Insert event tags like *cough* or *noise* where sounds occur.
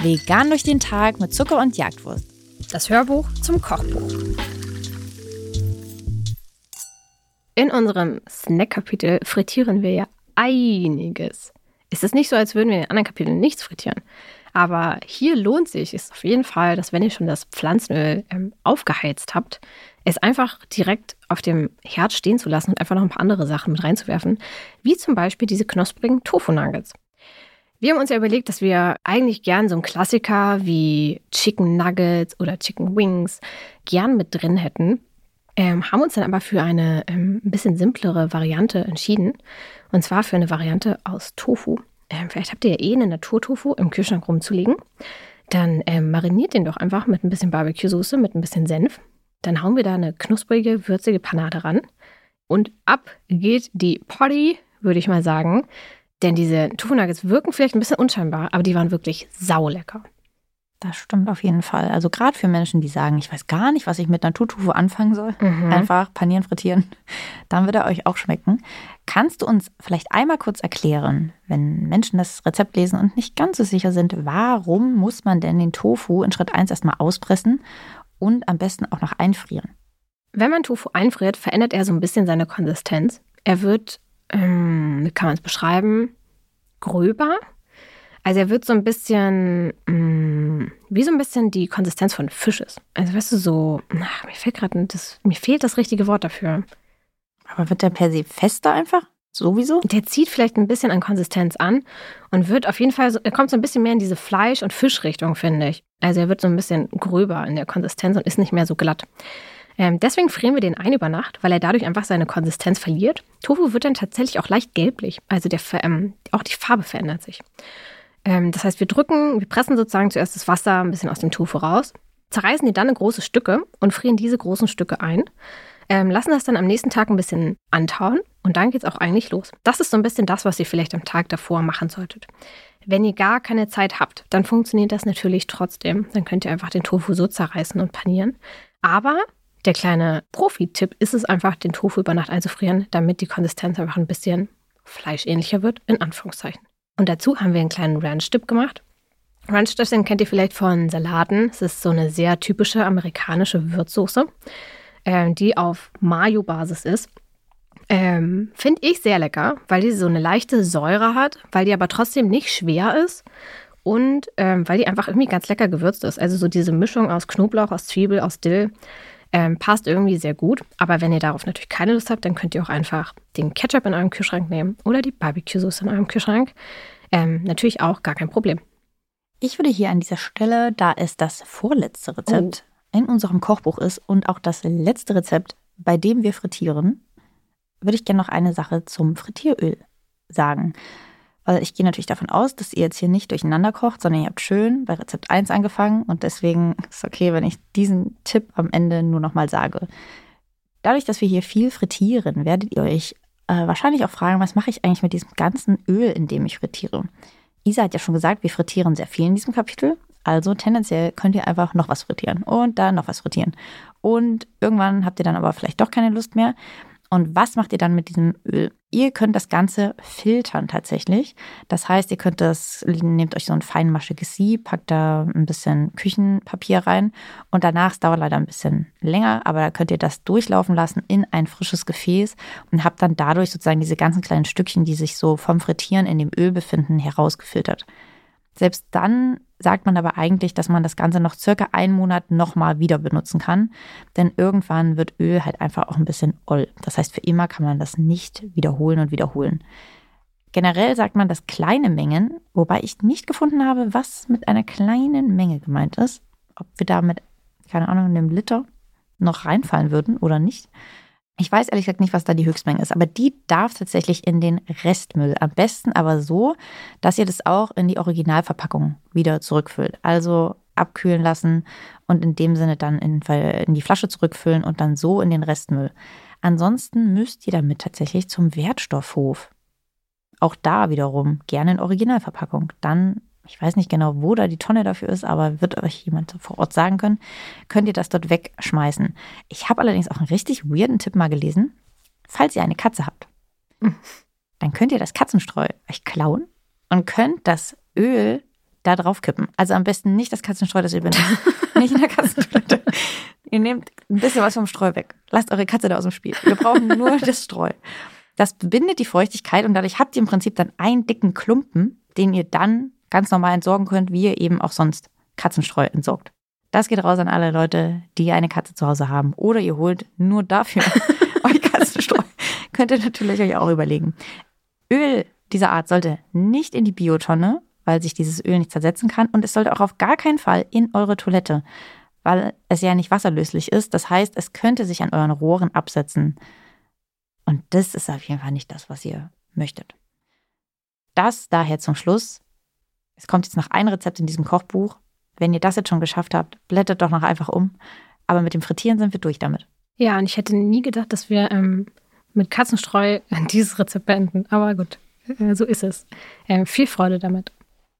Vegan durch den Tag mit Zucker und Jagdwurst. Das Hörbuch zum Kochbuch. In unserem Snack-Kapitel frittieren wir ja einiges. Es ist nicht so, als würden wir in den anderen Kapiteln nichts frittieren. Aber hier lohnt sich es auf jeden Fall, dass wenn ihr schon das Pflanzenöl ähm, aufgeheizt habt, es einfach direkt auf dem Herd stehen zu lassen und einfach noch ein paar andere Sachen mit reinzuwerfen, wie zum Beispiel diese knusprigen Tofu-Nuggets. Wir haben uns ja überlegt, dass wir eigentlich gern so einen Klassiker wie Chicken Nuggets oder Chicken Wings gern mit drin hätten. Ähm, haben uns dann aber für eine ähm, ein bisschen simplere Variante entschieden. Und zwar für eine Variante aus Tofu. Ähm, vielleicht habt ihr ja eh einen Naturtofu im Kühlschrank rumzulegen. Dann ähm, mariniert den doch einfach mit ein bisschen Barbecue-Soße, mit ein bisschen Senf. Dann hauen wir da eine knusprige, würzige Panade ran. Und ab geht die Party, würde ich mal sagen. Denn diese Tofu-Nuggets wirken vielleicht ein bisschen unscheinbar, aber die waren wirklich saulecker. Das stimmt auf jeden Fall. Also gerade für Menschen, die sagen, ich weiß gar nicht, was ich mit Naturtofu anfangen soll. Mhm. Einfach panieren, frittieren. *laughs* Dann wird er euch auch schmecken. Kannst du uns vielleicht einmal kurz erklären, wenn Menschen das Rezept lesen und nicht ganz so sicher sind, warum muss man denn den Tofu in Schritt 1 erstmal auspressen und am besten auch noch einfrieren? Wenn man Tofu einfriert, verändert er so ein bisschen seine Konsistenz. Er wird, ähm, wie kann man es beschreiben, gröber also er wird so ein bisschen, mh, mm, wie so ein bisschen die Konsistenz von Fisch ist. Also weißt du, so, ach, mir fehlt gerade, mir fehlt das richtige Wort dafür. Aber wird der per se fester einfach? Sowieso? Der zieht vielleicht ein bisschen an Konsistenz an und wird auf jeden Fall, so, er kommt so ein bisschen mehr in diese Fleisch- und Fischrichtung, finde ich. Also er wird so ein bisschen gröber in der Konsistenz und ist nicht mehr so glatt. Ähm, deswegen frieren wir den ein über Nacht, weil er dadurch einfach seine Konsistenz verliert. Tofu wird dann tatsächlich auch leicht gelblich. Also der, ähm, auch die Farbe verändert sich. Ähm, das heißt, wir drücken, wir pressen sozusagen zuerst das Wasser ein bisschen aus dem Tofu raus, zerreißen die dann in große Stücke und frieren diese großen Stücke ein. Ähm, lassen das dann am nächsten Tag ein bisschen antauen und dann geht es auch eigentlich los. Das ist so ein bisschen das, was ihr vielleicht am Tag davor machen solltet. Wenn ihr gar keine Zeit habt, dann funktioniert das natürlich trotzdem. Dann könnt ihr einfach den Tofu so zerreißen und panieren. Aber der kleine Profi-Tipp ist es einfach, den Tofu über Nacht einzufrieren, damit die Konsistenz einfach ein bisschen fleischähnlicher wird, in Anführungszeichen. Und dazu haben wir einen kleinen Ranch-Dip gemacht. Ranch-Dressing kennt ihr vielleicht von Salaten. Es ist so eine sehr typische amerikanische Würzsoße, äh, die auf Mayo-Basis ist. Ähm, Finde ich sehr lecker, weil die so eine leichte Säure hat, weil die aber trotzdem nicht schwer ist und ähm, weil die einfach irgendwie ganz lecker gewürzt ist. Also so diese Mischung aus Knoblauch, aus Zwiebel, aus Dill ähm, passt irgendwie sehr gut. Aber wenn ihr darauf natürlich keine Lust habt, dann könnt ihr auch einfach den Ketchup in eurem Kühlschrank nehmen oder die Barbecue-Soße in eurem Kühlschrank. Ähm, natürlich auch gar kein Problem. Ich würde hier an dieser Stelle, da es das vorletzte Rezept oh. in unserem Kochbuch ist und auch das letzte Rezept, bei dem wir frittieren, würde ich gerne noch eine Sache zum Frittieröl sagen. Weil ich gehe natürlich davon aus, dass ihr jetzt hier nicht durcheinander kocht, sondern ihr habt schön bei Rezept 1 angefangen und deswegen *laughs* ist es okay, wenn ich diesen Tipp am Ende nur nochmal sage. Dadurch, dass wir hier viel frittieren, werdet ihr euch äh, wahrscheinlich auch fragen, was mache ich eigentlich mit diesem ganzen Öl, in dem ich frittiere? Isa hat ja schon gesagt, wir frittieren sehr viel in diesem Kapitel. Also tendenziell könnt ihr einfach noch was frittieren und dann noch was frittieren. Und irgendwann habt ihr dann aber vielleicht doch keine Lust mehr. Und was macht ihr dann mit diesem Öl? Ihr könnt das Ganze filtern tatsächlich. Das heißt, ihr könnt das, nehmt euch so ein feinmaschiges Sieb, packt da ein bisschen Küchenpapier rein und danach, es dauert leider ein bisschen länger, aber da könnt ihr das durchlaufen lassen in ein frisches Gefäß und habt dann dadurch sozusagen diese ganzen kleinen Stückchen, die sich so vom Frittieren in dem Öl befinden, herausgefiltert. Selbst dann sagt man aber eigentlich, dass man das Ganze noch circa einen Monat nochmal wieder benutzen kann. Denn irgendwann wird Öl halt einfach auch ein bisschen oll. Das heißt, für immer kann man das nicht wiederholen und wiederholen. Generell sagt man, dass kleine Mengen, wobei ich nicht gefunden habe, was mit einer kleinen Menge gemeint ist. Ob wir da mit, keine Ahnung, einem Liter noch reinfallen würden oder nicht. Ich weiß ehrlich gesagt nicht, was da die Höchstmenge ist, aber die darf tatsächlich in den Restmüll. Am besten aber so, dass ihr das auch in die Originalverpackung wieder zurückfüllt. Also abkühlen lassen und in dem Sinne dann in, in die Flasche zurückfüllen und dann so in den Restmüll. Ansonsten müsst ihr damit tatsächlich zum Wertstoffhof. Auch da wiederum gerne in Originalverpackung. Dann ich weiß nicht genau, wo da die Tonne dafür ist, aber wird euch jemand vor Ort sagen können, könnt ihr das dort wegschmeißen. Ich habe allerdings auch einen richtig weirden Tipp mal gelesen. Falls ihr eine Katze habt, *laughs* dann könnt ihr das Katzenstreu euch klauen und könnt das Öl da drauf kippen. Also am besten nicht das Katzenstreu, das ihr benutzt. *laughs* nicht in der Katzentoilette. Ihr nehmt ein bisschen was vom Streu weg. Lasst eure Katze da aus dem Spiel. Wir brauchen nur *laughs* das Streu. Das bindet die Feuchtigkeit und dadurch habt ihr im Prinzip dann einen dicken Klumpen, den ihr dann ganz normal entsorgen könnt, wie ihr eben auch sonst Katzenstreu entsorgt. Das geht raus an alle Leute, die eine Katze zu Hause haben. Oder ihr holt nur dafür *laughs* euch Katzenstreu. Könnt ihr natürlich euch auch überlegen. Öl dieser Art sollte nicht in die Biotonne, weil sich dieses Öl nicht zersetzen kann. Und es sollte auch auf gar keinen Fall in eure Toilette, weil es ja nicht wasserlöslich ist. Das heißt, es könnte sich an euren Rohren absetzen. Und das ist auf jeden Fall nicht das, was ihr möchtet. Das daher zum Schluss. Es kommt jetzt noch ein Rezept in diesem Kochbuch. Wenn ihr das jetzt schon geschafft habt, blättert doch noch einfach um. Aber mit dem Frittieren sind wir durch damit. Ja, und ich hätte nie gedacht, dass wir ähm, mit Katzenstreu *laughs* dieses Rezept beenden. Aber gut, äh, so ist es. Äh, viel Freude damit.